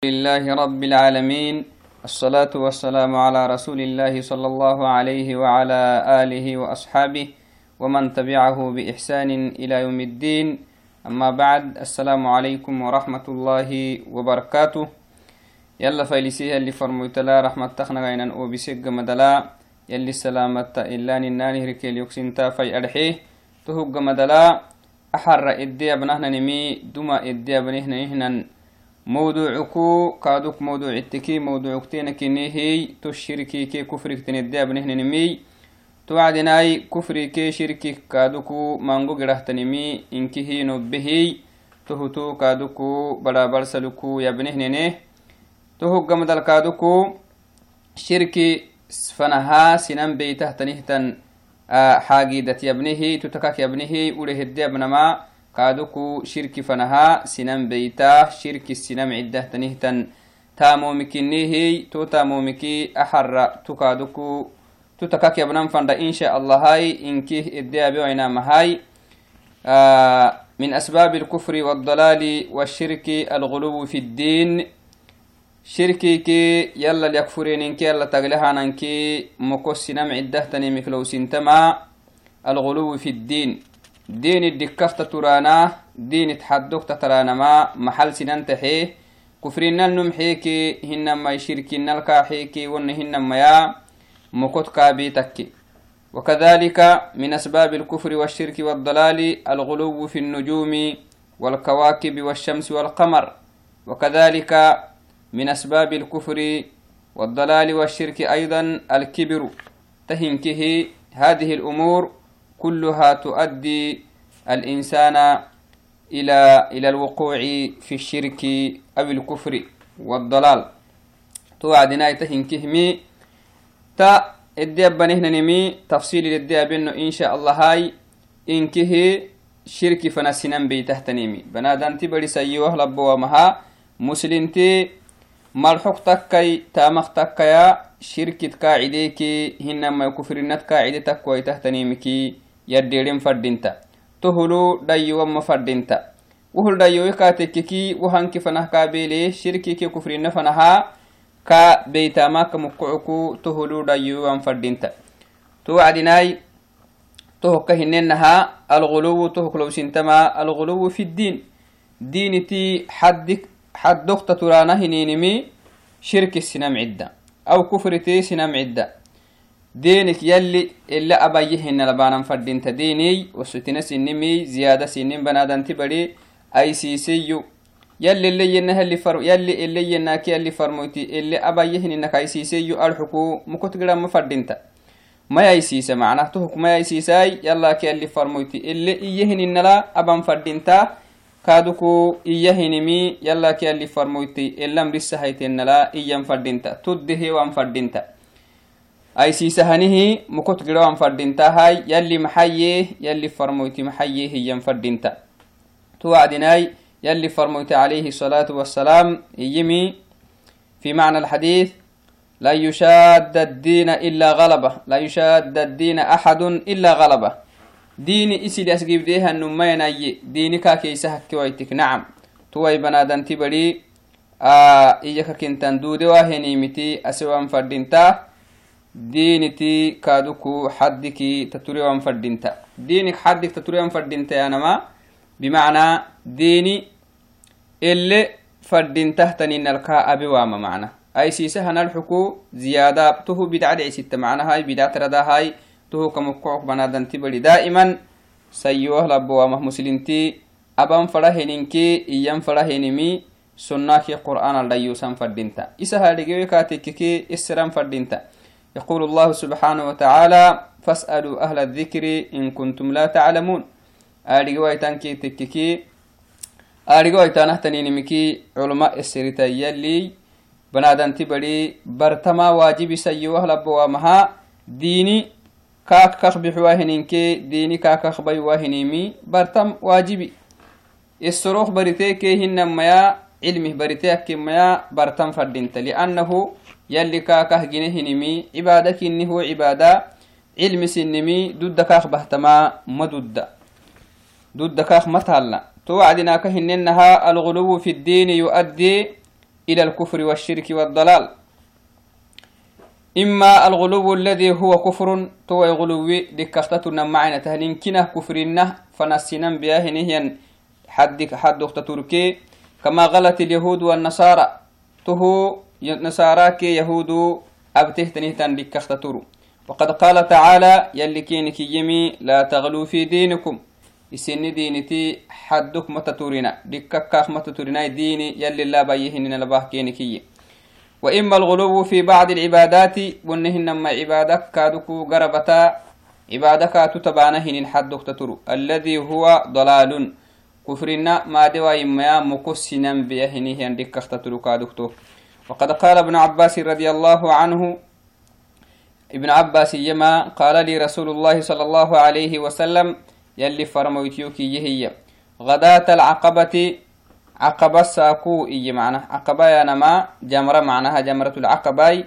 لله رب العالمين الصلاة والسلام على رسول الله صلى الله عليه وعلى آله وأصحابه ومن تبعه بإحسان إلى يوم الدين. أما بعد السلام عليكم ورحمة الله وبركاته. يلا فايلسيها اللي فرموتلا رحمة تخنا غينا وبسق مدلا. يلي سلامة إلا نناني ركيل يكسنتا في أرحيه تهق مدلا. أحر إدي أبنهنا نمي دما إدي أبنهنا موضوعكو mawduucuku kaaduk mawduucitiki mawduucuktenakinihiy to shirkike kufrigteneddeabnehninimi to wacdinai kufrike shirki kaaduku mango girahtanimi inkihino behiy to hutu kaaduku barabarsaluku yabnehnene to hoggamdal kaaduku shirki fanahaa sinan beytahtanihtan xaagidat yabnehi to takak ure hedde abnamaa كادوكو شرك فنها سنم بيتا شرك السنم عدة تنهتن. تامومكنيه تو تامومكي أحر تكادوكو تتكاك يبنم فند إن شاء الله هاي إنكيه إديا بيوينا مهاي. آه من أسباب الكفر والضلال والشرك الغلو في الدين. شركي كي يلا ليكفرين إنكي يلا تغلها ننكي مكوس سنم عدة تنمك لو سنتما. الغلو في الدين. دين الدكفت ترانا دين تحدوك ما محل سنان تحيه كفرنا النمحيك هنما يشركنا الكاحيك ون هنما يا مكت كابيتك وكذلك من أسباب الكفر والشرك والضلال الغلو في النجوم والكواكب والشمس والقمر. وكذلك من أسباب الكفر والضلال والشرك أيضا الكبر. تهنكه هذه الأمور كلها تؤدي الإنسان إلى إلى الوقوع في الشرك أو الكفر والضلال. توعدنا تهنكهمي تا الدياب نمي تفصيل الدياب إنه إن شاء الله هاي. إنكه شرك فنسنن بيتهتنيمي بنادان تبري سيوه لبوا مها مسلمتي مرحوك تكي تامخ تكيا شركة قاعديكي هنما يكفرنت ويتهتنيمكي يديرين فردينتا تهلو yaddiirin faddinta tohulu dhayiwamma faddinta wuhul dhayowi ka tekkeki wuhanki fanah kabeele shirkike kufrinna fanahaa ka beytamaka mukkucuku tohulu dhayowiwan faddinta to wacdinai tohokka hinennaha alguluwu tohoklowsintama alguluwu fi ddiin. Diiniti xaddokta turaana hininimi shirki sinam cidda aw kufriti sinam cidda دينك يلي إلا أبايهن لبانا فردين تديني وستنا سنمي زيادة سنين بنادان تبري أي سيسيو يلي اللي ينها اللي فر يلي اللي يناك يلي فرموتي اللي أبايهن إنك أي سيسيو أرحكو مكت قرام فردينتا ما يسيس معناه تهك ما يسيساي يلا كي اللي فرموتي اللي إيهن إنلا أبان فردينتا كادوكو إيهنمي يلا كي اللي فرموتي إلا مرسا هيتين لا إيان فردينتا تده وان فردينتا أي سيسهنه مكت قروان فردينتا هاي يلي محيه يلي فرموتي محيه هي فردينتا. توعدناي يلي فرموتي عليه الصلاة والسلام يمي في معنى الحديث لا يشاد الدين إلا غلبة لا يشاد الدين أحد إلا غلبة. ديني إسي أسقيب ديها النمين أي ديني كاكي سهك ويتك نعم. توي بنادن تبري آه إيجاك كنتان دودي واهني متي أسوان فردينتا. diinitii kaaduku xaddiki taturiwan fadhinta diinik xaddik taturiwan fadhintayanama bimacnaa diini ele fadhintahtanin alkaa abe waama macna aysiisa hanalxuku ziyaada tuhu bidca dhicisitta macnahay bidca taradahay tuhu kamukocok banaadanti bari. Daa'iman sayyoah labbo waamah aban fadha heninkii iyyan fadha henimi fadhinta isa isiran fadhinta يقول الله سبحانه وتعالى فاسألوا أهل الذكر إن كنتم لا تعلمون. آرقوا يتانكي تككي. آرقوا يتانهتني نمكي علماء السرطة يلي بنادان تبري برتما واجب سيوه لبوا مها ديني كاك كخ بحواهنينكي ديني كاك كخ بيواهنيمي برتم واجبي. السروخ بريتيكي هنما يا علمه بريتيك ما برتم فردينت لأنه يلي كاكه جنهنمي عبادك إني عبادة علم سنمي ضد كاخ بهتما ما ضد ضد كاخ متهلا توعدنا كهننها الغلو في الدين يؤدي إلى الكفر والشرك والضلال. إما الغلو الذي هو كفر تو غلوي دكختتنا معنا تهنين كنا كفرنا فنسينا بياهنهن حد حد تركي. كما غلط اليهود والنصارى تهو نصارى كي يهود أبته تنهتن دكختترو وقد قال تعالى يلي كينك يمي لا تغلو في دينكم. hadduk mata turina dhikkakkaak mata turinai diini yalli la bayyihinina labah keeni kiyye وإما الغلو في بعض العبادات ونهنما عبادك كادكو غربتا عبادك تتبانهن حدك تترو الذي هو ضلال كفرنا ما دوا إما مكسنا بيهنه عندك تترو كادكتو وقد قال ابن عباس رضي الله عنه ابن عباس يما قال لي رسول الله صلى الله عليه وسلم يلي فرمويتيوكي يهي غداة العقبة عقبة ساكو إي معنى عقبة نما جمرة معناها جمرة العقبة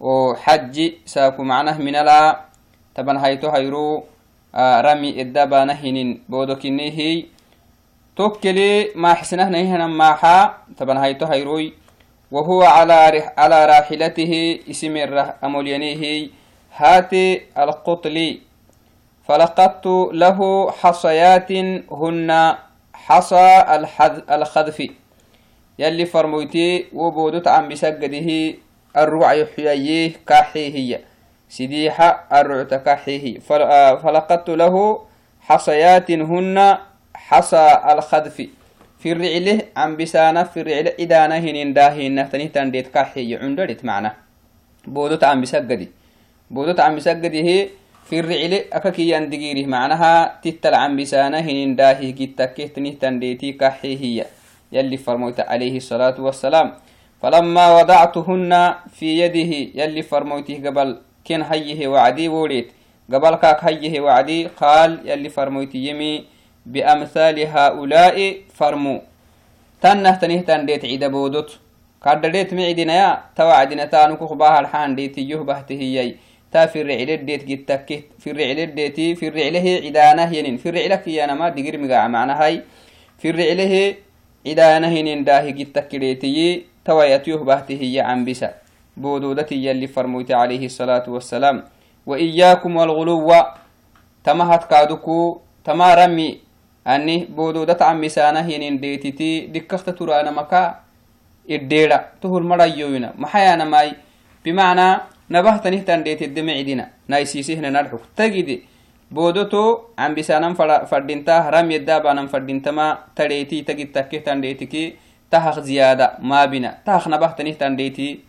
وحج ساكو معناه من لا تبن هيتو هيرو آه رمي الدبانة هنين بودوكيني هي توكلي ما حسنه نهنا معها تبن هيتو هيروي وهو على على راحلته اسم أمولينيه هاتي القطلي. فلقدت له حصيات هن حصى الخذف. يلي فرمويتي وبودت عم بسجده الروع يحييه كاحيه سديحة الروع تكاحيه فلقدت له حصيات هن حصى الخذف. في الرعله عم بسانة في الرعله إدانة هنين داهين تنه تنديت كاحيه عندرت معنا بودت عم بسجده بودت عم بسجده في الرعل أككي يندقيره معناها تتل عن بسانه هنين داهي كتكه تنهتن ديتي كحيه يلي فرموت عليه الصلاة والسلام فلما وضعتهن في يده يلي فرموته قبل كن هيه وعدي وليت قبل كاك هيه وعدي قال يلي فرموت يمي بأمثال هؤلاء فرمو تنه تنهتن ديت عيد بودت كادريت معدنا يا توعدنا تانو كخباها الحان ديتي يهبه تهيي تا في الرعل ديت جتك. في الرعل ديتي في الرعله عدانه ينين في الرعلك يا نما دقير مقع معنا هاي. في الرعله عدانه ينين داهي جتك ديتي توايتيه بهته هي عن بسا بودودتي يلي فرموت عليه الصلاة والسلام. وإياكم والغلو. تمهت كادوكو. تما رمي أني بودودت عن بسانه ينين ديتي دكخت ترانا مكا إديرا تهول مرأيونا محيانا ماي بمعنى نبهتنه تنديت الدمعدنا نايسيسهنا نرحك تجد بودوتو عم بسانم فردينتا رم يدابانم فردينتما تريتي تجد تكيه تنديتكي تهخ زيادة ما بنا تهخ نبهتنه تنديتي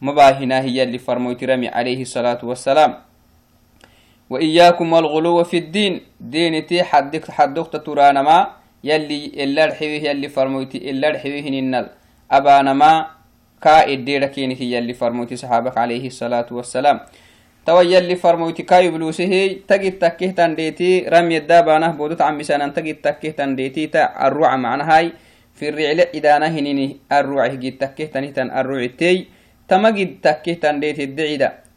مباهنا هي اللي فرموت رمي عليه الصلاة والسلام وإياكم والغلو في الدين. دينتي حدك حدك ترانما يلي إلا الحويه يلي فرموتي إلا الحويه ننال. أبانما كا إديرا كينك يلي فرموتي صحابك عليه الصلاة والسلام. تو يلي فرموتي كا يبلوسه تجد تكيه تنديتي رمي الدابانه بودت عم سنان تجد تكيه تنديتي تا الروع معنا هاي في الرعل إدانة هنيني الروع هجي تكيه تنهتن الروع تي تمجد تكيه تنديتي الدعيدة.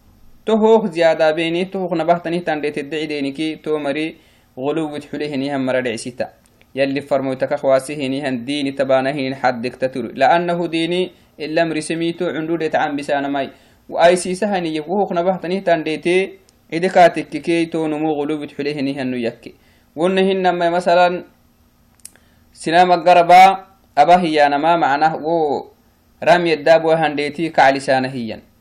تهوخ زيادة بيني تهوخ نبه تنهتن ديتي الدعيدينكي تو مري غلو حليه نيهم مرد عسيتا يلي فرموتك خواسي هنيهن ديني تبانه حدك تتر لأنه ديني إلا مرسميتو عندود يتعام بسانا ماي. وآي سيسهني يفوهق نبهتني تنديتي إذا كاتك كي تو نمو غلوب تحليه نهن يكي. ونهن ما مثلا سنام القربا أبا هي أنا ما معناه و رمي الداب وهنديتي كعلسانه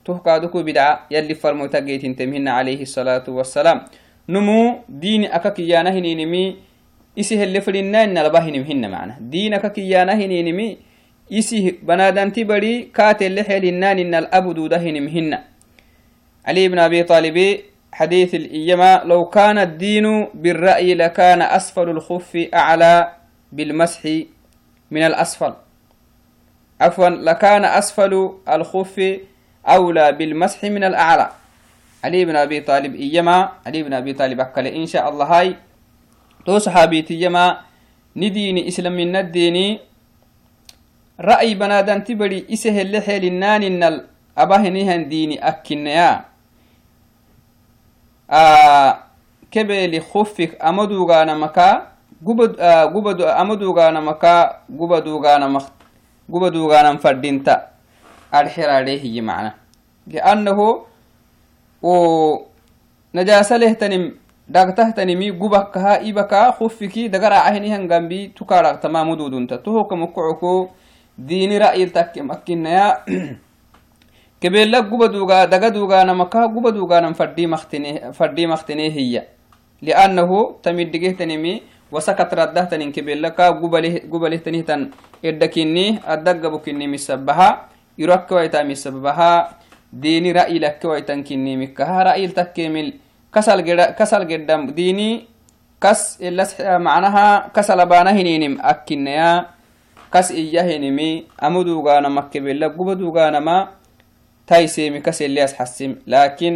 تهكادكو بدعة يلي فرمو تقيت تمهن عليه الصلاة والسلام. نمو دين أكاكيانه نينمي إسيه اللي فرنان نلبه نمهن معنا. دين أكاكيانه نينمي يسي بنادنتي بري كاتل لحيل النان إن الأب دودهن مهن. علي بن أبي طالب حديث الإيما لو كان الدين بالرأي لكان أسفل الخف أعلى بالمسح من الأسفل. عفوا لكان أسفل الخف أولى بالمسح من الأعلى. علي بن أبي طالب إيما علي بن أبي طالب أكل إن شاء الله هاي. تو صحابيتي إيما نديني إسلام من الديني. رأي بنادان تبري إسه اللي حيل النان إن الأباهنيهن ديني أكنيا. آه كبلي خفك أمدوغانا مكا. قبد آه قبد أمدوغانا مكا. قبدوغانا مخ قبدوغانا فردينتا أرحر هي معنى لأنه نجاسة له تنم دغته تنمي قبكها إبكا خفكي دقر عهني هنغامبي تكارك تمام دودونتا تهو كمكعكو ديني رأي تك مكنا يا كبيلا قبا دوغا دغا دوغا نمكا قبا دوغا نم فردي مختني فردي مختني هي. لأنه تمد دقه تنمي وسكت رده تنين كبيلا كا قبله قبله تنه تن إدكيني أدق بكني مسبها يرك ويتا مسبها ديني رأي لك ويتن كني مكها رأي تكمل كسل جدا كسل جدا ديني كس إلا معناها كسل بانا هنينم أكنيا كس إياه هنمي أمدو غانا مكبلا قبدو غانا ما تايسيمي كس اللي أسحسم لكن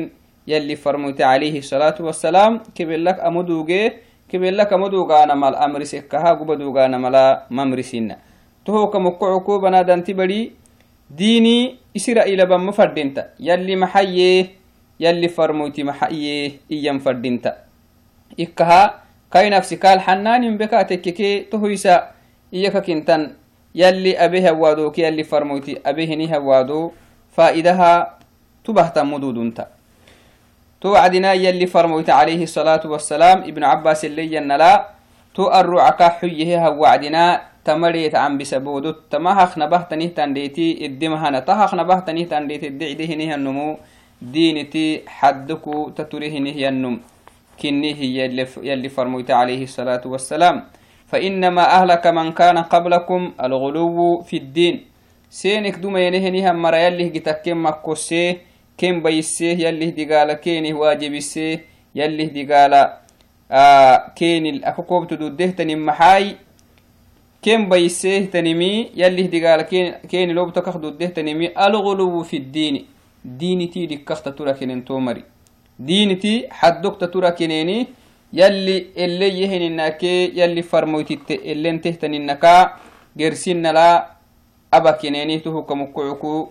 يلي فرموت عليه الصلاة والسلام كبلك أمدوغي كبلك أمدوغا نما الأمر سكها قبدوغا نما لا ممرسين تهو كمقعكو بنادان تبري. ديني إسرائيل بم فردينتا يلي محيي يلي فرموتي محيي إيام فردينتا. إكها كاي نفسي كال حنان بكا تككي تهويسا. إيكا كنتن. يلي أبيه وادوك يلي فرموتي أبيه نيه وادو فائدها تبهتا مدودنتا توعدنا يلي فرموت عليه الصلاة والسلام. ابن عباس اللي ينلا. تو حيه وعدنا تمريت عن بسبودو تمهخ نبه تنيه تنديتي الدمهنا تهخ نبه تنيه تنديتي الدعده نيه النمو دينتي حدكو تتريه نيه النم كنيه يلي, يلي فرموت عليه الصلاة والسلام. فإنما أهلك من كان قبلكم الغلو في الدين. سينك دوما ينهنها مرا يلي جتكين مكوسيه كم بيسيه يلي دقالة كيني واجبسيه يلي دقالة آه كيني الأكوكوب تدوده تنم محاي. كم بيسيه تنمي يلي دقالة كيني لوب تكخ دوده تنمي الغلو في الدين. دينتي دكخت ترى كنين تومري. دينتي حدوك ترى كنيني يلي اللي يهن الناكي يلي فرموتي اللي انتهتن النكا قرسين لا أبا كنيني تهو كمكعكو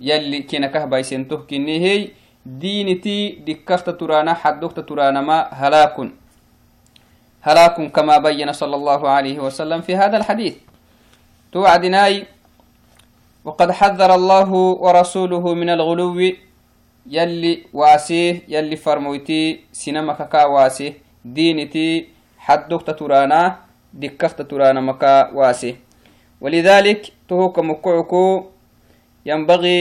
يلي كنكه بايسنته كني هي. دينتي دكخت ترانا حدوكت ترانا ما هلاك هلاك كما بين صلى الله عليه وسلم في هذا الحديث. توعدناي وقد حذر الله ورسوله من الغلو يلي واسيه يلي فرمويتي سينما كا واسيه دينتي حدوكت ترانا دكخت ترانا مكا واسيه. ولذلك تهوك مكعكو ينبغي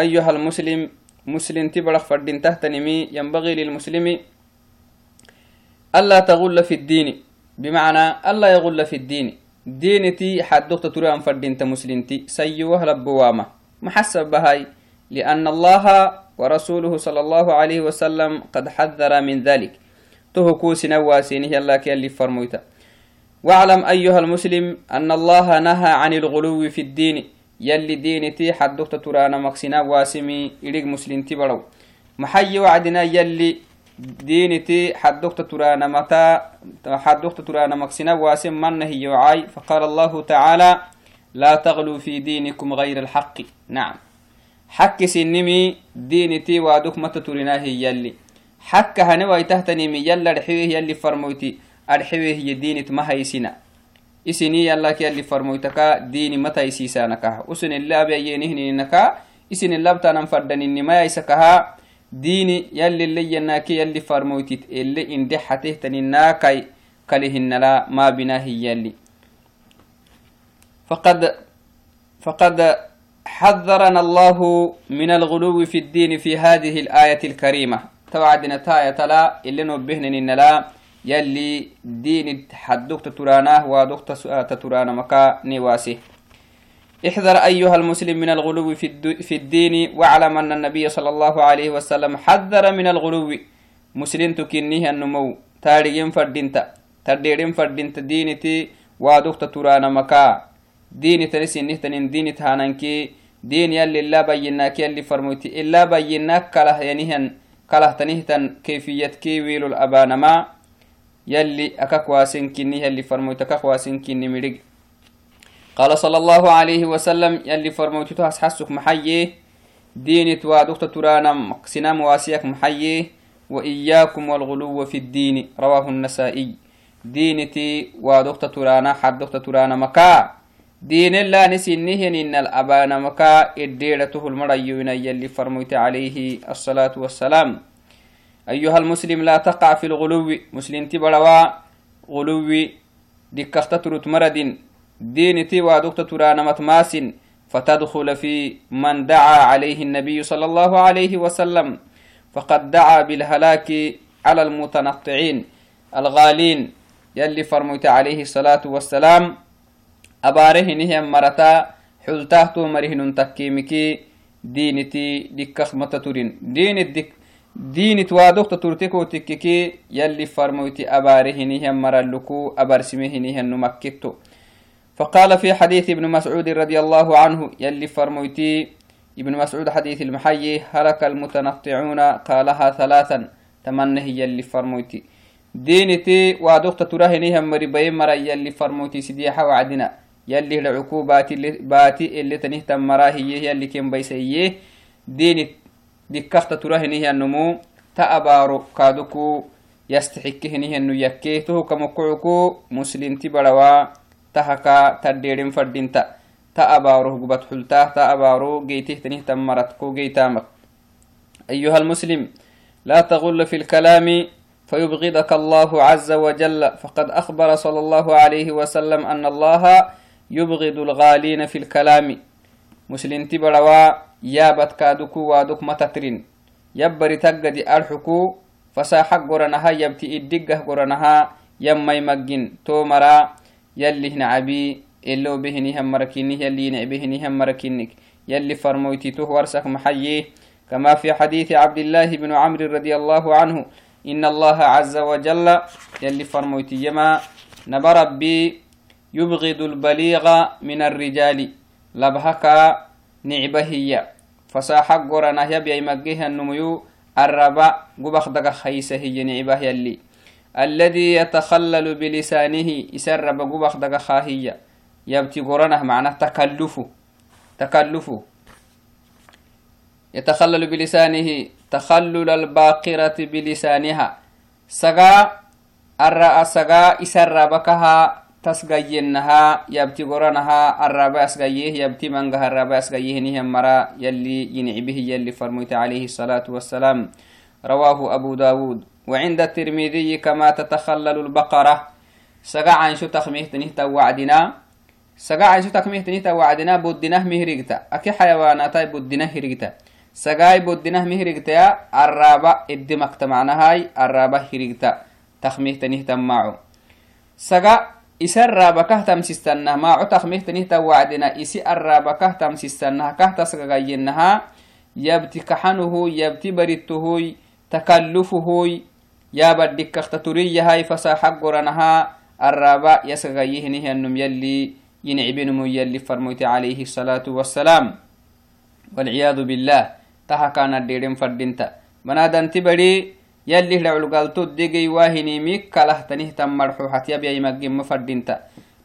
أيها المسلم مسلم تبرخ فردين تهتنمي ينبغي للمسلم ألا تغل في الدين. بمعنى ألا يغل في الدين. دينتي حدوك ترى أن فردين مسلمتي سيوه لبوامة محسب بهاي. لأن الله ورسوله صلى الله عليه وسلم قد حذر من ذلك. تهكو سنواسينه الله كي فرمويتا. واعلم أيها المسلم أن الله نهى عن الغلو في الدين. يلي دينتي حدوك ترانا مكسنا واسمي إليك مسلم تبرو محي وعدنا يلي دينتي حدوك ترانا متى حدوك ترانا مكسنا واسم من هي وعاي. فقال الله تعالى لا تغلوا في دينكم غير الحق. نعم. حق سنمي دينتي وادوك متى ترنا هي يلي. حق هنوي تهتنمي يلا رحوه يلي فرموتي. أرحوه هي دينت ما هي سنه isini yallaki yalli farmoytaka dini mata isiisanakaha usun ilabi ayenihninaka isin ilabtanan faddaninnimayaisakaha dini yalli leyanaki yalli farmoytit ele inde hatehtaninnakai kalihinala ma binahi yalli فقد فقد حذرنا الله من الغلو في الدين في هذه الآية الكريمة. توعدنا تاية لا اللي نبهن إن لا يلي دين حدوك تتراناه ودوك تترانا مكا نواسي. احذر أيها المسلم من الغلو في الدين واعلم أن النبي صلى الله عليه وسلم حذر من الغلو. مسلم تكنيه النمو. تاريين فردينتا. ترديرين فردينتا. دينتي ودوك تترانا مكا. ديني تنسي نهتنين. ديني تهاننكي. دين يلي لا بيناك يلي فرموتي. إلا بيناك كله ينهن. كله تنهتن. كيفية كي ويلو الأبانما. يلي أكاك واسن كني يلي فرموت أكاك واسن كني مرق قال صلى الله عليه وسلم يلي فرموت تهس حسك محيي ديني توادوك ترانا سنام واسيك محيي وإياكم والغلو في الدين رواه النسائي. دينتي وادوك ترانا حدوك ترانا مكا. دين الله نسينهن إن الأبان مكا إديرته المريون يلي فرميت عليه الصلاة والسلام. أيها المسلم لا تقع في الغلو مسلم تبروا غلو دكختترت مرد دين تي وادوكت ترانا متماس فتدخل في من دعا عليه النبي صلى الله عليه وسلم فقد دعا بالهلاك على المتنطعين الغالين يلي فرميت عليه الصلاة والسلام. أباره نهم مرتا حلتاه مرهن تكيمكي دينتي دكخ متتورين. دين الدك دينت وادوك تتورتكو تككي يلي فرموتي أباره نهم مرلكو أبرسمه نهم نمكتو فقال في حديث ابن مسعود رضي الله عنه يلي فرموتي ابن مسعود حديث المحيي هلك المتنطعون قالها ثلاثا. تمنه يلي فرموتي دينتي وادوك تتورهنهم مريبين مرا يلي فرموتي سديحة وعدنا. يلي العكو باتي اللي, باتي اللي تنهتم مراهي يلي كم بيسيه دين دكخت ترهنه النمو تأبارو كادوكو يستحكهنه النو يكيته كمكعكو مسلم تبروا تهكا تديرين فردينتا تأبارو قبت حلتاه تأبارو جيته تنهتم مرتكو جيتامك أيها المسلم لا تغل في الكلام فيبغضك الله عز وجل. فقد أخبر صلى الله عليه وسلم أن الله يبغض الغالين في الكلام. مسلم تبروا يابت كادوكو وادوك متترين. يبري تقدي أرحكو فساحق قرنها يبتي إدقه قرنها يمي مجن تومرا يلي هنا عبي اللو بهني هم مركيني يلي نعبهني هم مركينك. يلي فرمويتي تو ورسك محييه كما في حديث عبد الله بن عمرو رضي الله عنه إن الله عز وجل يلي فرمويتي يما نبربي يبغض البليغ من الرجال. لبهكا نعبة هي. فساحق قرنا يبيا يمجيها النميو الربا قبخ دقا خيسة هي نعبة يلي. الذي يتخلل بلسانه يسرب قبخ دقا خاهية. يبتي قرنه معناه تكلف تكلف يتخلل بلسانه تخلل الباقرة بلسانها. سقا الرأى سقا يسربكها tasgayennaha yabti goranaha araba asgaye yabti mangaha araba asgayehniham mara yalli yinicbihi yalli فرميت عليه الصلاة والسلام. رواه أبو داود. وعند الترمذي كما تتخلل البقرة. سقع عن شو تخميه تنهتا وعدنا سقع عن شو تخميه تنهتا وعدنا بودنه مهرقتا. أكي حيوانات بودنه هرقتا. سقاي بودنه مهرقتا الرابع الدمك تمعنا هاي الرابع هرقتا. تخميه تنهتا معه سقع isa raabakah tamsistanah maaco takmehtanihta wacdena isi arraabakah tamsistanah kah tasgagayyenaha yabti kaxanuhuy yabti barittuhuy takallufuhuy yaabadhikkakta turiyahay fasaxag goranaha arraaba yasgagayyihinihiannum yalli yinicbinumu yalli farmoyte عليه الصلاة والسلام والعياذ بالله تها كان الديرين فردينتا بنادنتي بدي يلي لعلقالتو دقي واهني ميك كله تنه تم مرحوحة يبيا يمجم مفردينتا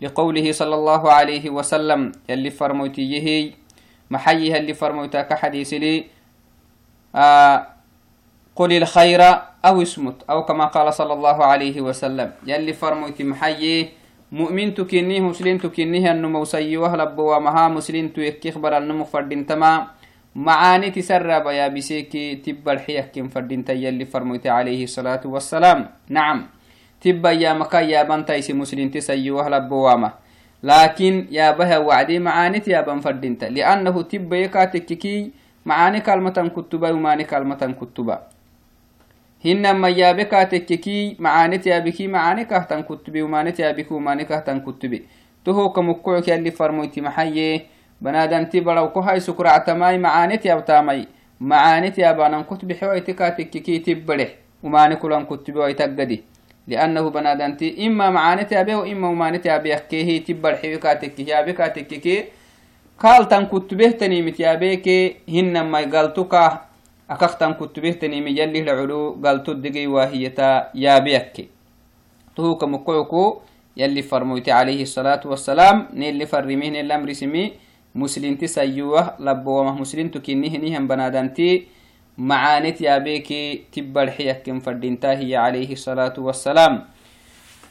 لقوله صلى الله عليه وسلم يلي فرموتي يهي محيها اللي فرموتا كحديث لي آه قل الخير أو اسمت أو كما قال صلى الله عليه وسلم. يلي فرموتي محيي مؤمن تكنيه مسلم تكنيه النمو سيوه لبوا مها مسلم تيكي خبر النمو فردين تمام معاني تسرب يا بسيكي تبا الحيك فردين يلي فرميت عليه الصلاة والسلام. نعم تبا يا مكا يا بنتايسي مسلم تسيوه لبوامة لكن يا بها وعدي معاني يا بن فردين لأنه تبا يكاتككي معاني كلمة كتبا وماني كلمة كتبا هنما وماني يا بكي وماني كهتن كتبي تهو كمكوك يلي فرميت محيي بنادنتي بلو كهاي سكرع تماي معانيت يا بتامي معانيت يا بانان كتب حويتك تككي تبره وما نكلن كتب ويتقدي لأنه بنادنتي إما معانيت يا بيه وإما معانيت يا بيه كيه تبر حويكا تككي يا بيكا تككي قال تن كتبه تنيمت يا بيك هن ما قالتك أكختن كتبه تنيمي يلي العلو قالتو الدقي واهيتا يا بيك تهوك مقعكو يلي فرموتي عليه الصلاة والسلام نيلي فرميه الأمر سمي مسلمتي سيوه لبومه مسلمتو كنهنهم بنادنتي معانت يا بيكي تبر حيك فردينتا هي عليه الصلاة والسلام.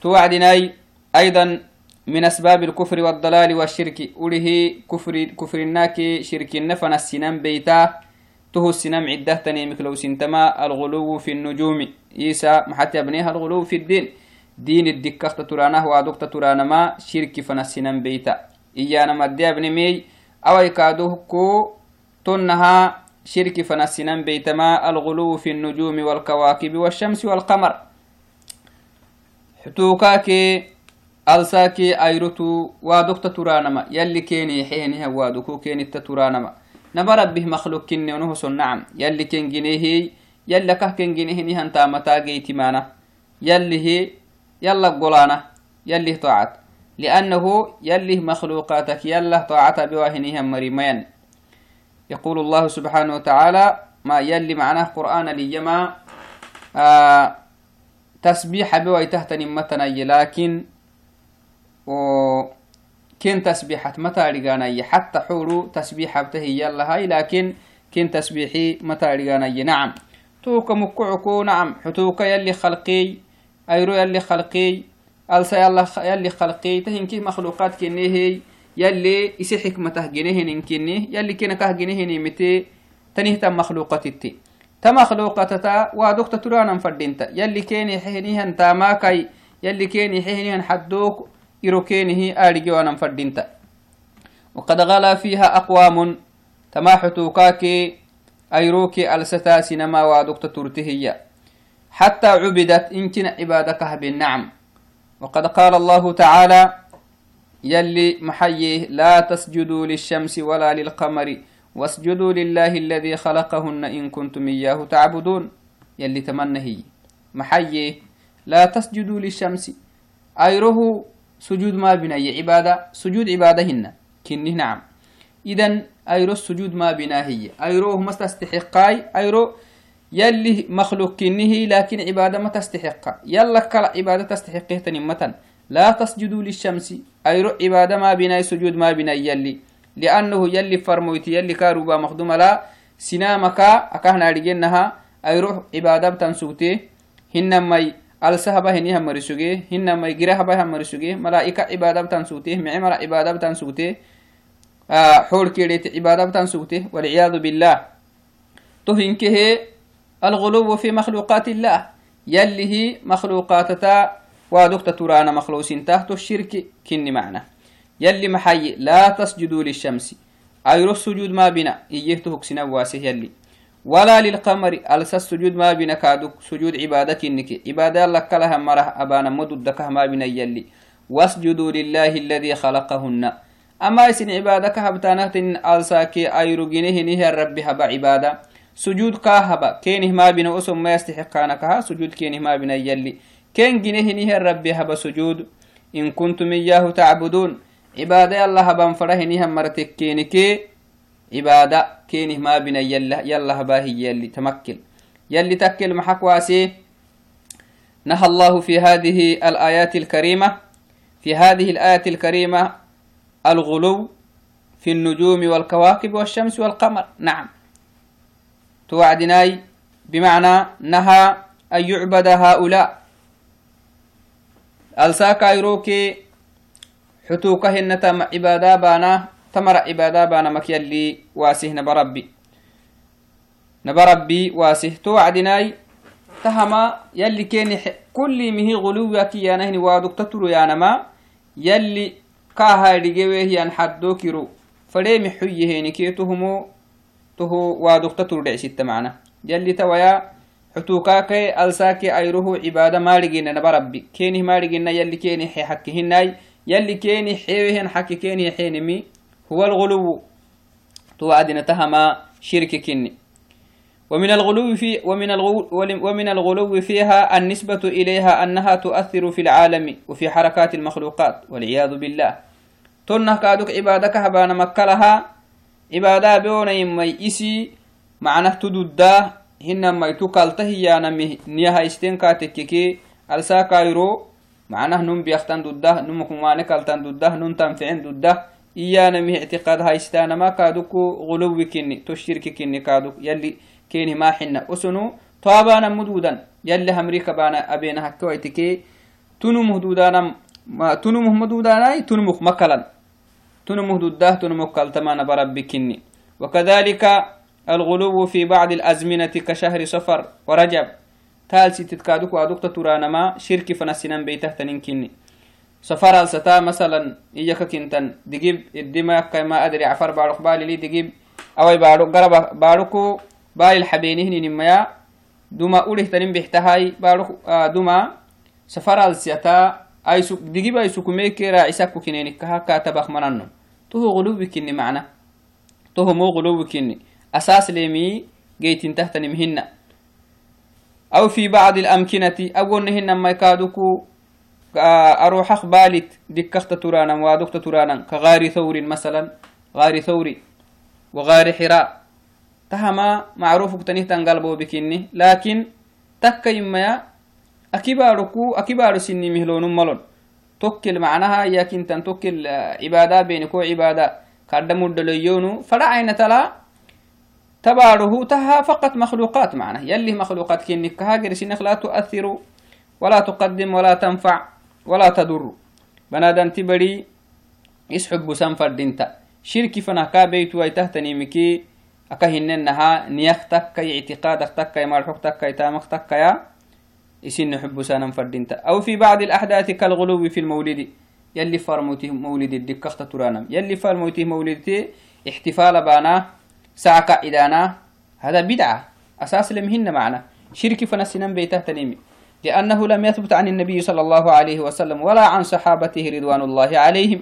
توعدناي أيضا من أسباب الكفر والضلال والشرك أوله كفر كفر الناكي شرك النفن السنان بيتا تهو السنام عدة تنيمك لو سنتما الغلو في النجوم. إيسا محتى يبنيها الغلو في الدين. دين الدكة ترانه وادوك ترانا ما شرك فن السنان بيتا. إيانا مدي ابن مي أو يكادوه كو تنها شرك فن السنان بيتما الغلو في النجوم والكواكب والشمس والقمر. حتوكاكي alsaaki ayrutu waadokta turanama yalli keeni xeheniha waaduku keenita turanama نبر به مخلوق كني ونه نعم يلي كن جنيه يلي كه كن جنيه نهان تامتا جيت مانا يلي هي يلا قولانا. يلي طاعت. لأنه يلي مخلوقاتك يلا طاعت بواهنها مريمين. يقول الله سبحانه وتعالى ما يلي معناه قرآن ليما آه، تسبيح بوي متنا لكن وكن تسبيحة متى رجاني حتى حورو تسبيحة بتهي يلا هاي لكن كن تسبيحي متى رجاني نعم. توك مكعكو نعم. حتوك يلي خلقي أيرو يلي خلقي ألسا يلي خلقي تهنكي مخلوقات كني هي يلي إسي حكمته جنهن كني يلي كنا كه جنهن متي تنهت مخلوقات التي تمخلوقتتا وادوك ترانا فردينتا. يلي كيني حينيهن تاماكي يلي كيني حينيهن حدوك إروكينه آرجي وأنا فردينتا وقد غلا فيها أقوام تماحتوكاكي أيروكي ألستا سينما وادكت ترتهية حتى عبدت إنكن عبادك بالنعم وقد قال الله تعالى يلي محييه لا تسجدوا للشمس ولا للقمر واسجدوا لله الذي خلقهن إن كنتم إياه تعبدون. يلي تمنهي. محييه لا تسجدوا للشمس. أيره سجود ما بناي عبادة سجود عبادة هن. كنه نعم. إذن أيرو السجود ما بنا هي. أيرو ما تستحقاي. أيرو يلي مخلوق كنه لكن عبادة ما تستحق يلا كلا عبادة تستحقه تنمة لا تسجدوا للشمس. أيرو عبادة ما بنا سجود ما بنا يلي. لأنه يلي فرمويت يلي كاروبا مخدوم لا سنامك أكهنا رجنها أيرو عبادة تنسوته السهبة هني هم مرسوجي هن ما يجرا هبا هم مرسوجي ملاك عبادة بتنسوتي معمر عبادة بتنسوتي آه حول كيرت عبادة بتنسوتي والعياذ بالله تهين كه الغلو في مخلوقات الله يلي هي مخلوقات تا ودكت ترانا مخلوسين تحت الشرك كن معنا يلي محي لا تسجدوا للشمس أي رس سجود ما بنا يجتهك سنواسه يلي ولا للقمر ألس السجود ما بين كادوك سجود عبادك إنك. عبادة لك لها مرة أبانا مددك ما بين يلي. واسجدوا لله الذي خلقهن. أما إسن عبادك هبتانات إن ألساكي أيرو جنه نه الرب هبا عبادة. سجود كاهبا كينه ما بين أسم ما يستحقانك سجود كينه ما بين يلي. كين جنه نه الرب هبا سجود. إن كنتم إياه تعبدون. عبادة الله هبا فرح نه مرتك كينكي عبادة كينه ما بنا يلا يلا باهي يلي تمكل يلي تكل محك واسي. نهى الله في هذه الآيات الكريمة في هذه الآية الكريمة الغلو في النجوم والكواكب والشمس والقمر. نعم. توعدناي بمعنى نهى أن يعبد هؤلاء. الساكا يروكي حتوكهن تم عبادة بانا تمر عبادة بانا مك يلي واسه نبربي نبربي واسه توعدناي تهما يلي كان كل مهي غلوك يا نهن وادك تترو يا نما يلي كاها رجوه ين حدوكرو فريم حيه نكي تهمو تهو وادك تترو دعسيت معنا. يلي تويا حتوكاك ألساكي أيروه عبادة ما رجينا نبربي كيني ما رجينا يلي كيني حي حكيهناي يلي كيني حيوهن حكي كيني حينمي هو الغلو. توعدنا تهما شرك كني. ومن الغلو في ومن الغلو ومن الغلو فيها النسبة إليها أنها تؤثر في العالم وفي حركات المخلوقات والعياذ بالله. تنه كادوك عبادك هبانا مكلها. عبادة بيونا يمي إسي معنى تدودا. هنا ما يتوكالته يا نمي نيها استنكا تككي ألساكا يرو معنى نم بيختان دودا نمكم ماني كالتان دودا نم تنفعين دودا. إيانا مه اعتقاد هايستانا ما كادوكو غلو كني تشرك كني كادوك. يلي كيني ما حنا. أسنو طابانا مدودا. يلي همريكا بانا أبينا هكويتكي تنو مهدودانا ما تنمه مدوداناي تنمك مكلا. تنمه دوده تنمك كالتمان بربكني وكذلك الغلو في بعض الأزمنة كشهر صفر ورجب. تالسي تتكادوك وادوك ترانما شرك فنسنن بيته تنكني سفر الستا مثلا إياك كنتن. دقيب الدماء كما أدري عفر بارك بالي لي دقيب. أوي بارك قرب باركو بالي الحبينهن نميا. دوما أوله تنم بيحتهاي. بارك آه دوما سفر الستا. أي سك دقيب أي سكميك راعسك كنينك كها كاتبخ مننو. تو غلو بكني معنا. تو مو غلو بكني. أساس ليمي جيتين تحت نمهن أو في بعض الأمكنة أقول نهن ما يكادوكو. أروح أخبالت دكخت ترانا وادكت ترانا كغار ثور مثلا غار ثور وغار حراء. تهما معروف تنيه تنقلبو بكني لكن تكا يما أكباركو أكبار سني مهلون ملون. توكل معناها ياكن تن توكل عبادة بينكو عبادة كردمو دليونو فلا عين تلا تباره تها فقط مخلوقات معنا يلي مخلوقات كينك كهاجر سنك لا تؤثر ولا تقدم ولا تنفع. ولا تضر بنادن تبري يسحب سنفر دينتا شركي فنا كابيت ويتهتني مكي أكهننها نيختك اعتقادك كي مرحوك كي تامك تك يا يسن حب سانا فردينتا. أو في بعض الأحداث كالغلو في المولد يلي فرموته مولد الدكخت ترانم. يلي فرموته مولدتي احتفال بانا ساعة إدانا هذا بدعة. أساس لمهن معنا. شرك فنسنا بيته تنيمي. لأنه لم يثبت عن النبي صلى الله عليه وسلم ولا عن صحابته رضوان الله عليهم.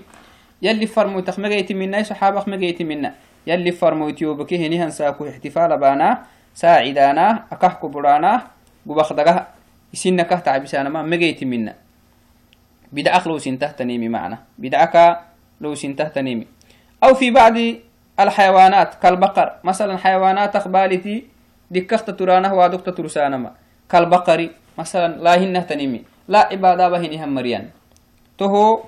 يلي فرموتك مجيت منا صحابك مجيت منا. يلي فرموت يوبك هنيهن ساكو احتفال بانا ساعدانا أكحكو برانا قبخدقه يسنك تعبسانا ما مجيت منا. بدعك لو سنته تنيمي معنا. بدعك لو سنته تنيمي. أو في بعض الحيوانات كالبقر. مثلا حيوانات أخبالتي دكخت ترانه وادكت ترسانما كالبقر مثلا لا هنه تنمي لا عبادة بهنها مريان. تهو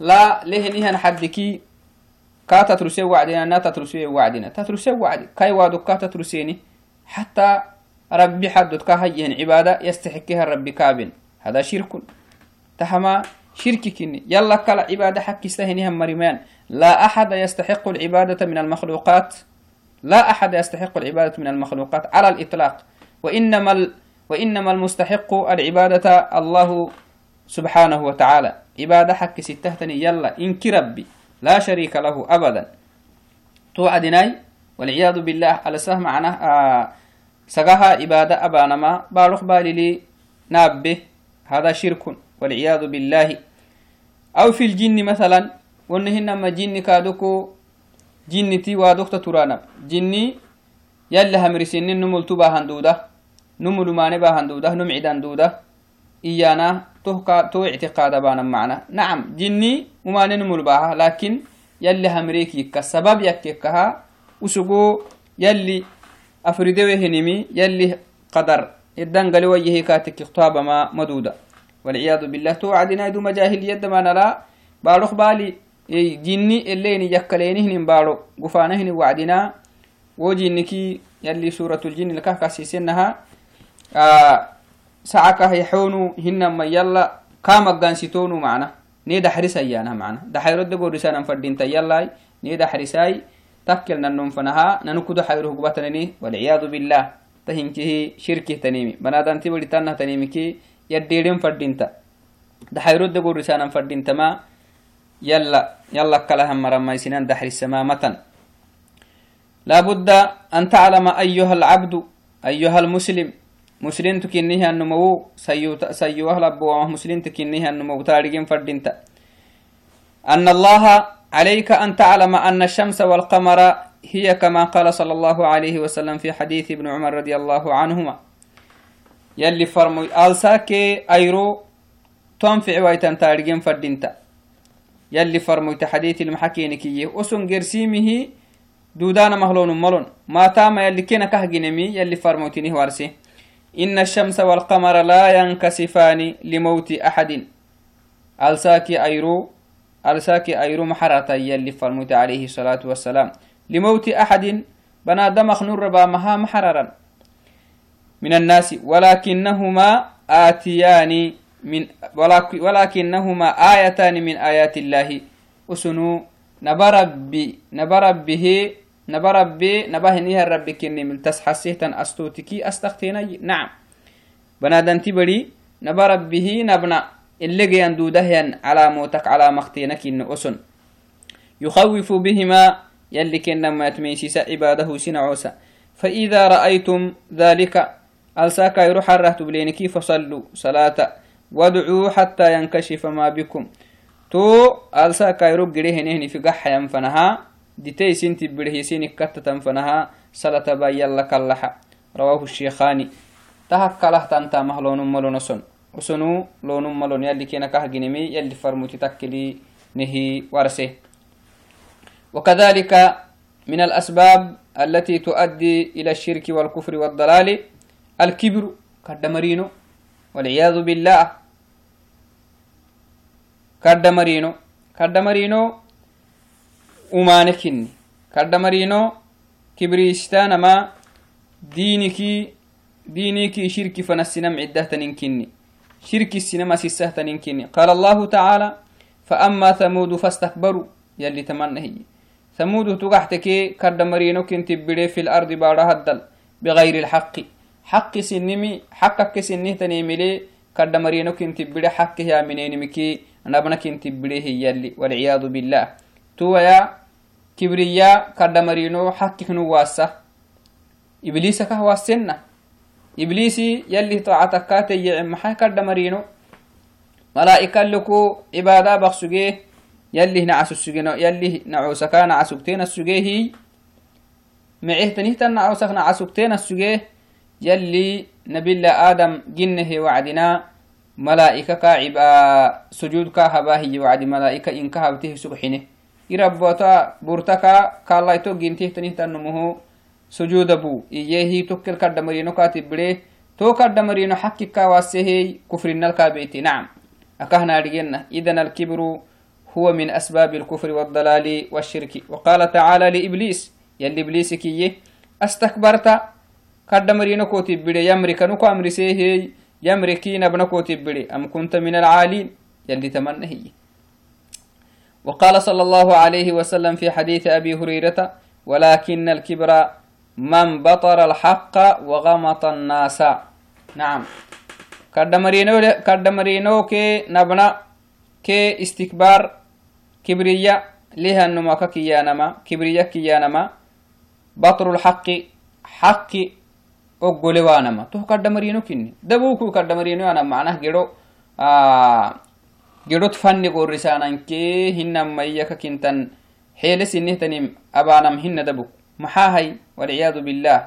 لا لهنها حدكي كاتا ترسي وعدنا نا تترسي وعدنا. تترسي وعد كاي وادك كاتا ترسيني حتى ربي حدد كهيهن عبادة يستحقها الرب كابن. هذا شرك. تهما شركك يلا كلا عبادة حق استهنها مريمان. لا أحد يستحق العبادة من المخلوقات. لا أحد يستحق العبادة من المخلوقات على الإطلاق. وإنما. وإنما المستحق العبادة الله سبحانه وتعالى. عبادة حق ستهتني يلا إنك ربي لا شريك له أبدا. توعدناي والعياذ بالله على سه معناه آه سقاها عبادة أبانما بارخ بالي لي نابه هذا شرك والعياذ بالله. أو في الجن مثلا ونهن ما جن كادوكو جنتي وادوكتا ترانا جني يلا همرسين نمل تبا هندودة نمل ماني با هندودة نمعدان دودة. إيانا توكا تو اعتقاد بانا معنا. نعم جني وما نمل باها لكن يلي همريكي كسبب يكيكها وسقو يلي أفردوه هنمي يلي قدر. إدان قالوا يهي كاتك خطابة ما مدودة. والعياذ بالله توعدنا دو مجاهل يد ما نرى باروخ بالي jinni eleni yakkaleenihnin baaro gufaanahini wacdina wo jinniki yalli suuratul-jinni lakah kasiisenaha sacaka yaxonu hinama yala ka maggansitonu mana ni daxrisayana mana daxayrode gorisanan fadinta yalai ni daxrisai takkel nanon fanaha nanukudo xayro hugbatanani walciyadu billah tahinkihi shirki tanimi banadanti walitanah tanimiki yadderen fadinta daxayrode gorisanan fadintama yala yala kalahan maramaisinan daxrisamamatan labudda an taclama ayuha alcabdu ayuha almuslim مسلم تكنيه النمو سيوه لبوه مسلم تكنيه النمو تارجين فردينت أن الله عليك أن تعلم أن الشمس والقمر هي كما قال صلى الله عليه وسلم في حديث ابن عمر رضي الله عنهما. يلي فرمي ألساكي أيرو تنفع ويتن تارجين فردينتا يلي فرموت حديث المحكينكي أسن قرسيمه دودان مهلون ملون. ما تام يلي كنا كهجنمي يلي فرموتني وارسي إن الشمس والقمر لا ينكسفان لموت أحد. ألساكي أيرو ألساكي أيرو محرة يلي فرموت عليه الصلاة والسلام. لموت أحد بنادم خنور با مها محررا. من الناس ولكنهما آتيان من ولكنهما آيتان من آيات الله. أسنو نبربي نبربه نبربي نبهني الرب كني من تسحسيتن أستوتكي أستختينا نعم. بنادن تبري نبربه نبنا اللي جيان دودهيا على موتك على مختينك إن أسن. يخوف بهما يلي كنما يتميسيس عباده سنعوسا. فإذا رأيتم ذلك ألساكا يروح الرهت بلينكي فصلوا صلاة. وادعوا حتى ينكشف ما بكم. تو ألساكا يروح جريه نهني في قحة ينفنها. ديتي سنتي بره سيني كتة تنفنها صلاة بايا لك اللحة رواه الشيخاني. تهكله تنتا مهلون ملون سن. وسنو لون ملون يلي كينا كهجنمي يلي فرموتي تكلي نهي ورسه. وكذلك من الأسباب التي تؤدي إلى الشرك والكفر والضلال الكبر كدمرينو والعياذ بالله كدمرينو كدمرينو أمانكني كدمرينو كبريستان ما دينكي دينيكي شرك فنسنم عدة تنكني شرك السينما سيسه تنكني قال الله تعالى فأما ثمود فاستكبروا يلي تمنى هي ثمود تقحتك كدمرينو كنت بدي في الأرض بارها الدل بغير الحق حق سنمي حقك سنه تنيملي كدمرينو كنت بدي حق يا منين مكي نبنا كنت بدي هي يلي والعياذ بالله تو يا كبريا كدمرينو حقك نواسة إبليسك هو السنة إبليسي يلي طاعتك كاتي يعم حي كدمرينو. ملائكة لكو عبادة بخسجيه يلي نعسو السجنا يلي نعوسكا نعسوكتين السجيه معه تنهتن نعوسك نعسوكتين السجيه يلي نبي الله آدم جنه وعدنا. ملائكة كاعبا. سجود كهباهي وعد ملائكة إن كهبته سبحنه سجود بو إيهي توكل كدمرينو كاتب بليه تو كدمرينو حكي واسهي كفر النالكابيتي نعم أكهنا رجينا إذن الكبر هو من أسباب الكفر والضلال والشرك وقال تعالى لإبليس يلي إبليس كيه استكبرت كدمرين كوتي بدي يمرك نكو أمري سيهي يمركين ابن بدي أم كنت من العالين يلي تمنى هي وقال صلى الله عليه وسلم في حديث أبي هريرة ولكن الكبر من بطر الحق وغمط الناس. نعم. كدمرينو كدمرينو كي نبنا كي استكبار كبرية لها النما كيانما كبرية كيانما بطر الحق حق أقولوانما تو كدمرينو كني دبوكو كدمرينو أنا معناه جرو آه كنتن حيل سنه تنم أبانم هن دبوك محاهي والعياذ بالله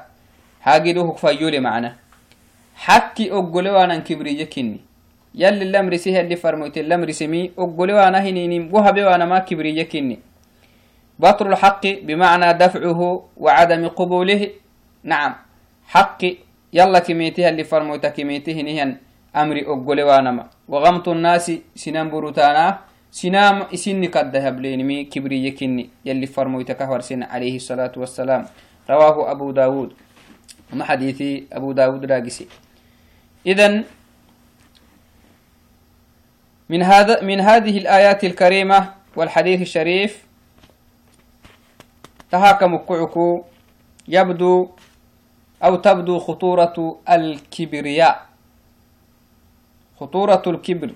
حاجدوه كفايولي معنا حكي أقولوانا كبرية كني يلي لمرسيه اللي فرموت لمرسمي أقولي وأنا هنيني وهبي وأنا ما كبري يكني بطر الحق بمعنى دفعه وعدم قبوله نعم حق يلا كميتها اللي فرموت كميته نهن أمري أقولي وأنا ما وغمط الناس سنام بروتانا. سنام إسني قد ذهب لينمي كبري يكني. يلي فرموت كهور سن عليه الصلاة والسلام. رواه أبو داود. ما حديثي أبو داود راقسي إذن من هذا من هذه الآيات الكريمة والحديث الشريف تهاكم كعكو يبدو أو تبدو خطورة الكبرياء. خطورة الكبر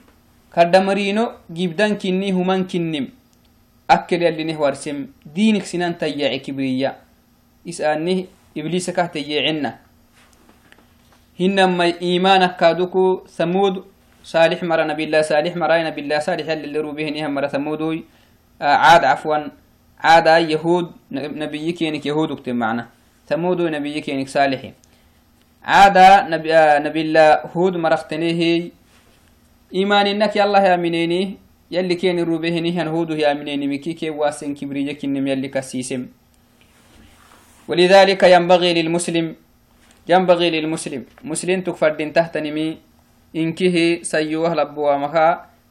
كدمرينو جبدان كني همان كنم أكل يلي نهوار سم دينك سنان تيعي كبرياء إسأنه إبليس كهت يعنا هنما إيمانك كادوكو ثمود صالح مرة نبي الله صالح مرة نبي الله صالح اللي روبه نهم مرة ثمودوي عاد عفوا عاد يهود نبي كينك يهود اكتب معنا ثمود نبي كينك صالح عاد نبي, نبي الله هود مرختنيه إيمان إنك يالله يا منيني يلي كين روبه نهن هود يا منيني مكي كي واسن كبريجك إنم يلي كسيسم. ولذلك ينبغي للمسلم ينبغي للمسلم مسلم تكفر تحت نمي إنكه سيوه لبوا مخا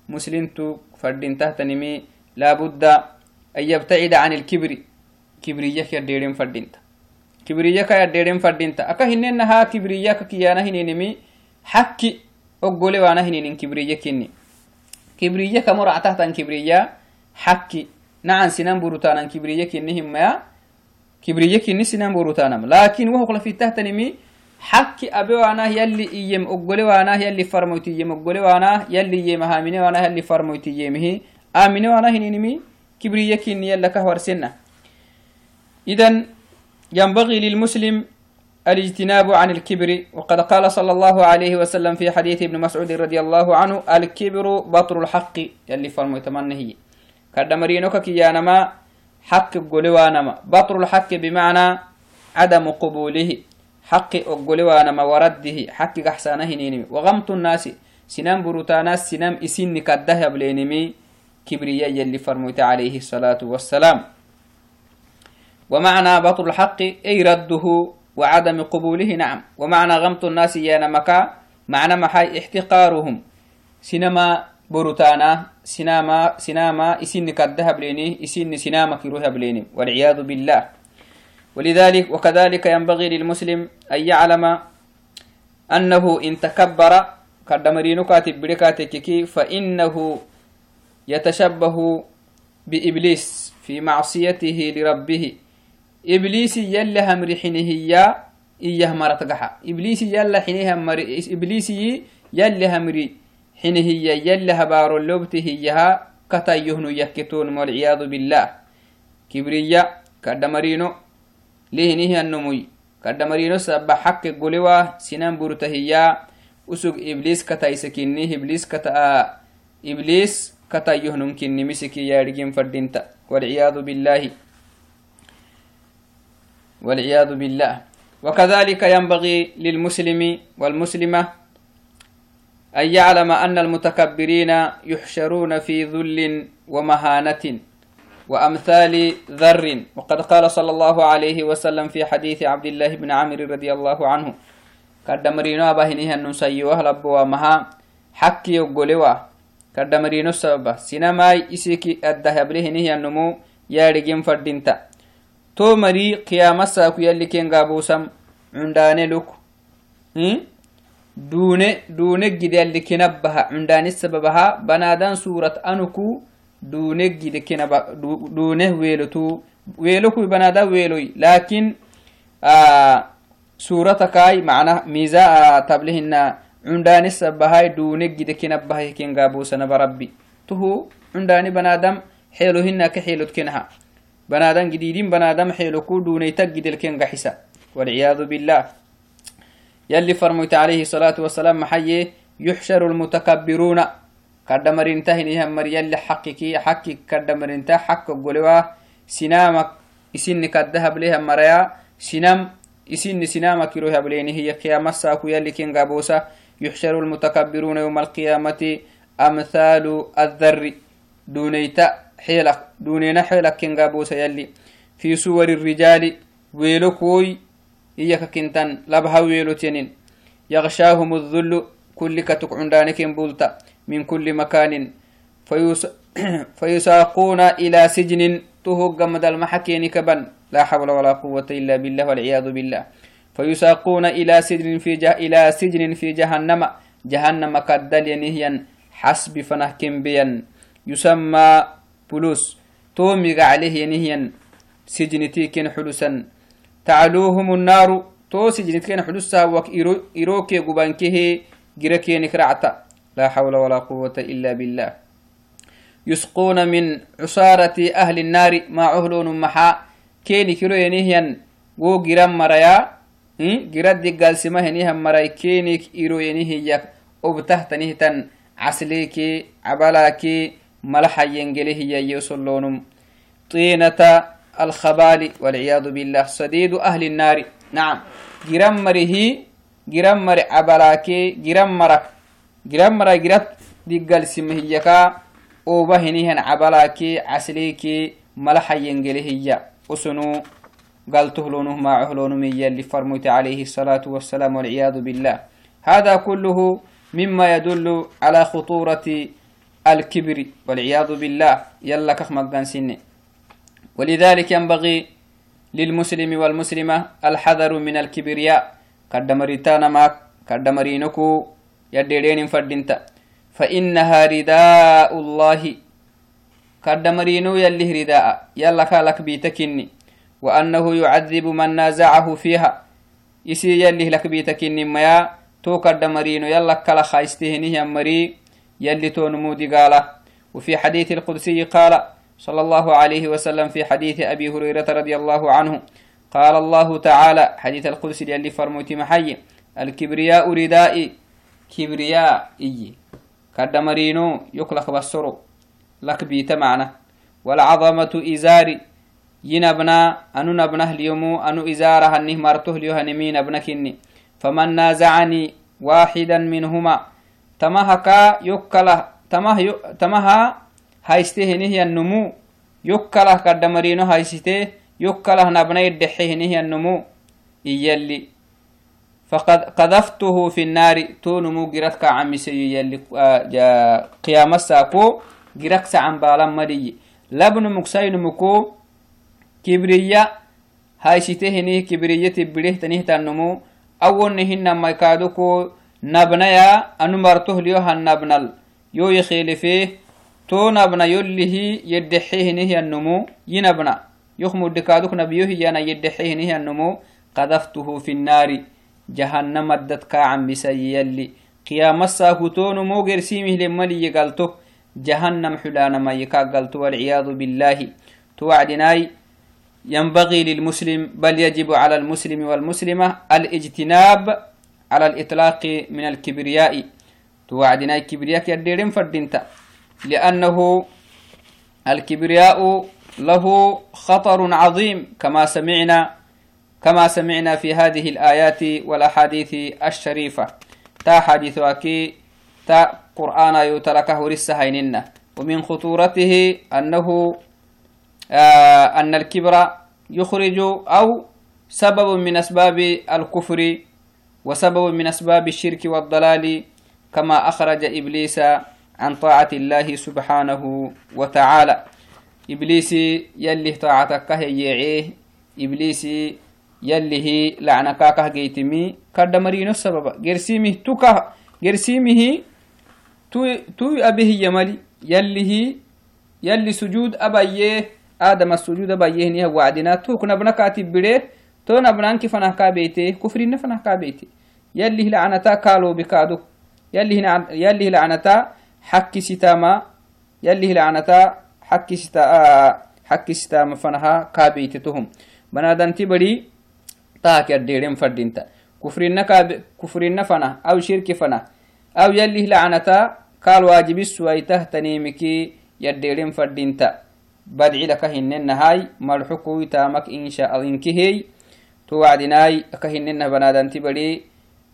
مسلمتو فردين تحت نمي لابد أن يبتعد عن الكبر. كبرية يديرين فردين كبرية يديرين فردين أكا هننها كبرية كيانا هننمي حكي كبرية كني كبرية كمر عتهتن كبرية حكي نعم سنان بروتانا كبرية كني هم يا كبرية كني سنان بروتانا لكن وهو في تحت نمي حكي أبي وأنا يلي إيم أقولي وأنا يلي فرموتي يم أقولي وأنا يلي يم هامني وأنا يلي فرموتي يمه آمني وأنا هنينمي كبرية كني يلا كهور سنة إذن ينبغي للمسلم الاجتناب عن الكبر. وقد قال صلى الله عليه وسلم في حديث ابن مسعود رضي الله عنه الكبر بطر الحق. يلي فرمو هي. كدمرينك كيانما حق قلوانما بطر الحق بمعنى عدم قبوله. حق أقلوانما ورده. حق أحسانه نينمي. وغمت الناس سنام بروتاناس سنام إسن كالدهب لينمي كبريا يلي فرموت عليه الصلاة والسلام. ومعنى بطر الحق أي رده. وعدم قبوله نعم. ومعنى غمط الناس يانا مكا معنى محاي احتقارهم سينما بروتانا سينما سينما إسن كالذهب ليني إسن سينما كروها بليني والعياذ بالله. ولذلك وكذلك ينبغي للمسلم أن يعلم أنه إن تكبر كدمرين كاتب بركاتك فإنه يتشبه بإبليس في معصيته لربه. إبليس يلا همري حينه إيه مرت قحا إبليس يلا حينها مر إبليس يلا همري حينه يلا هبار اللوبته يها كتا يهنو يكتون والعياذ بالله. كبرية كدمرينو لهنه النموي. كدمرينو سبب حق قلوا سنان برتهيا أسوق إبليس كتا يسكني إبليس كتا إبليس كتا يهنم كني مسكي يا رجيم فردينتا. والعياذ بالله. والعياذ بالله. وكذلك ينبغي للمسلم والمسلمة أن يعلم أن المتكبرين يحشرون في ذل ومهانة وأمثال ذر. وقد قال صلى الله عليه وسلم في حديث عبد الله بن عامر رضي الله عنه كدمرينو أبهنها النسيوه لبوا مها حكي يقولوا كدمرينو السبب سينماي إسيكي الدهب لهنه النمو يا رجيم فردينتا to mari qiyamasaku yalli ken gabusam cundane luk dune dune gide yalli kenabbaha cundani sababaha banadan surat anuku dune gide kenaba dune welotu weloku banada weloy lakin suratakai mana miza tablihina cundani sabahai dune gide kenabbaha ken gabusanaba rabbi tuhu cundani banadam xeelohina ka xeelod kenaha بنادم جديدين بنادم حيلكو دوني تجد الكن قحسا والعياذ بالله. يلي فرميت عليه الصلاة والسلام محيي يحشر المتكبرون. كدمرين تهني هم يلي حقكي حقك كدمرين ته حق قلوا. سنامك إسن كالذهب لها مريا. سنام إسن سنامك يروها بليني هي قيامة ساكو يلي كن قابوسا يحشر المتكبرون يوم القيامة أمثال الذر. دونيتا حيلك دونينا حيلك كنغا بوسا يلي في صور الرجال ويلو كوي إياك كنتن لبها ويلو تنين يغشاهم الذل كل كتك عندانك بولتا من كل مكان. فيس فيساقون إلى سجن تهق مد المحكين كبن. لا حول ولا قوة إلا بالله والعياذ بالله. فيساقون إلى سجن في جه إلى سجن في جهنم. جهنم كدل ينهيا حسب فنه بيا. يسمى بلوس تومي عليه ينهيا سجنتي كن حلوسا تعلوهم النار تو سجنت كن حلوسا وك إروكي قبانكه جركي نكرعتا لا حول ولا قوة إلا بالله يسقون من عصارة أهل النار ما عهلون محا كيني كيلو ينهيا wo giran maraya girad diggalsima henihan maray kenik iro yenihiyak obtahtanihtan casleki cabalaki ملحين هي يوصلونم طينة الخبال والعياذ بالله. صديد أهل النار. نعم. جرمره جرمر عبلاكي جرمرك جرمر جرت دقل سمهيكا وبهنهن عبلاكي عسليكي ملحين هي أسنو قال تهلونه ما عهلون ميا اللي فرمت عليه الصلاة والسلام والعياذ بالله. هذا كله مما يدل على خطورة الكبر والعياذ بالله. يلا كخمقان سنة ولذلك ينبغي للمسلم والمسلمة الحذر من الكبرياء كدمريتانا ماك كدمرينكو يديرين فردنت فإنها رداء الله. كدمرينو يلي رداء. يلا كالك بيتكني. وأنه يعذب من نازعه فيها. يسي يلي لك بيتكني ميا تو كدمرينو يلا كلا خايستهنه يمري يلي تو نمودي قال وفي حديث القدسي قال صلى الله عليه وسلم في حديث أبي هريرة رضي الله عنه قال الله تعالى حديث القدس يلي فرموتي محي الكبرياء ردائي كبرياء إي كدمرينو يكلك بسرو لك بيت معنا. والعظمة إزاري ينبنا أنو نبنه اليوم أنو إزاره أنه مرته ليه نمين ابنكني فمن نازعني واحدا منهما تمهكا يكله تمه تمها هايسته هي النمو يكله كدمرينو هايسته يكله نبني الدحيه هي النمو يلي فقد قذفته في النار تون مو جرتك عم يلي آه قيام الساكو جركس عن بالا مدي لبن مكسين مكو كبرية هاي شتهني كبرية تبريه تنيه تنمو أول نهن ما يكادوكو نبنيا أنو مرته ليو هنبنل يو يخيل فيه تو نبنا يله يدحيه نهي النمو. ينبنا يخمو دكادوك نبيوه يانا يدحيه نهي النمو. قذفته في النار. جهنم الدت كاعم بسي يلي. قيام الساكتون مو قرسيمه لمالي يقالته جهنم حلانا ما يكاقلت والعياذ بالله. توعدناي ينبغي للمسلم بل يجب على المسلم والمسلمة الإجتناب على الإطلاق من الكبرياء. توعدناي كبرياء يديرين فردينتا. لأنه الكبرياء له خطر عظيم كما سمعنا كما سمعنا في هذه الآيات والأحاديث الشريفة. تا حديث أكي تا قرآن يتركه رسهيننا ومن خطورته أنه آه أن الكبر يخرج أو سبب من أسباب الكفر وسبب من أسباب الشرك والضلال كما أخرج إبليس عن طاعة الله سبحانه وتعالى. إبليس يلي طاعتك هي إبليس يلي لعنك جيتمي. كدمرين السبب جرسيمه تكه جرسيمه تو أبيه يملي. يلي هي يلي سجود أبيه. آدم السجود أبيه نيه وعدنا. تو كنا بنا كاتب بره تو نبنان كيف أنا كابيته كفرين فنا كابيته يلي لعنتا كالو بكادو. يلي يلي لعنتا حكي ستاما. يلي لعنتا حكي ستا حكي ستاما فنها كابيتتهم. بنادن تبري تاك يديرين فردينتا كفرين كاب كفرين فنا. أو شرك فنا. أو يلي لعنتا قال واجب السويته تنيمكي يديرين فردينتا بدعي لك هنن هاي مرحكو تامك إن شاء الله إنكهي توعدناي كهنن بنادن تبري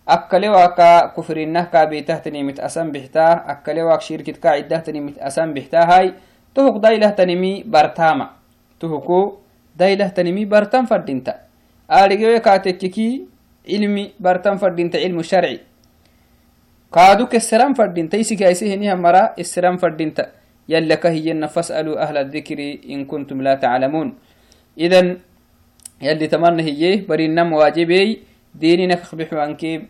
أكلي واكا كفرينه كابيته تنيمت أسم بحتاه أكلي واك شركة كاعدة تنيمت أسم بحتاه هاي تهك دايله تنمي برتاما تهكو دايله تنمي برتام فردينتا آلقوي كاتككي علمي برتام فردينتا علم الشرعي كادوك السلام فردينتا يسي كايسي هنيها مرا السلام فردينتا يلك هي فاسألوا أهل الذكر إن كنتم ديني نكخ بحوانكيب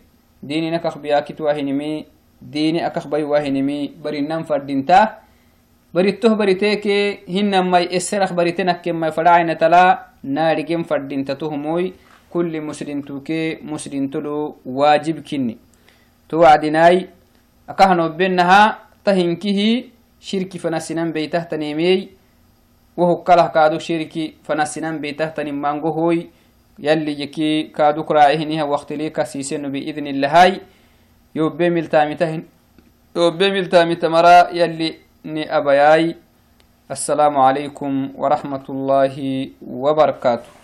ديني نكخ بياكت واهنمي ديني أكخ بي واهنمي برينا فردينتا بريتوه بريتيكي هن ما يسرخ بريتنك كما فدعين تلا نارجم فردينتا تهموي كل مسلم توكي مسلم تلو واجب كني توعدناي أكهنو بينها تهنكه شركي فنسنان بيته تنيمي وهو كله كادو شركي فنسنان بيته تنيم مانغوهوي يلي يكي كادو كراعهنها وقت ليك سيسن بإذن الله يوبي ملتامتهن يوبي ملتامتمرا يلي ني أبياي السلام عليكم ورحمة الله وبركاته.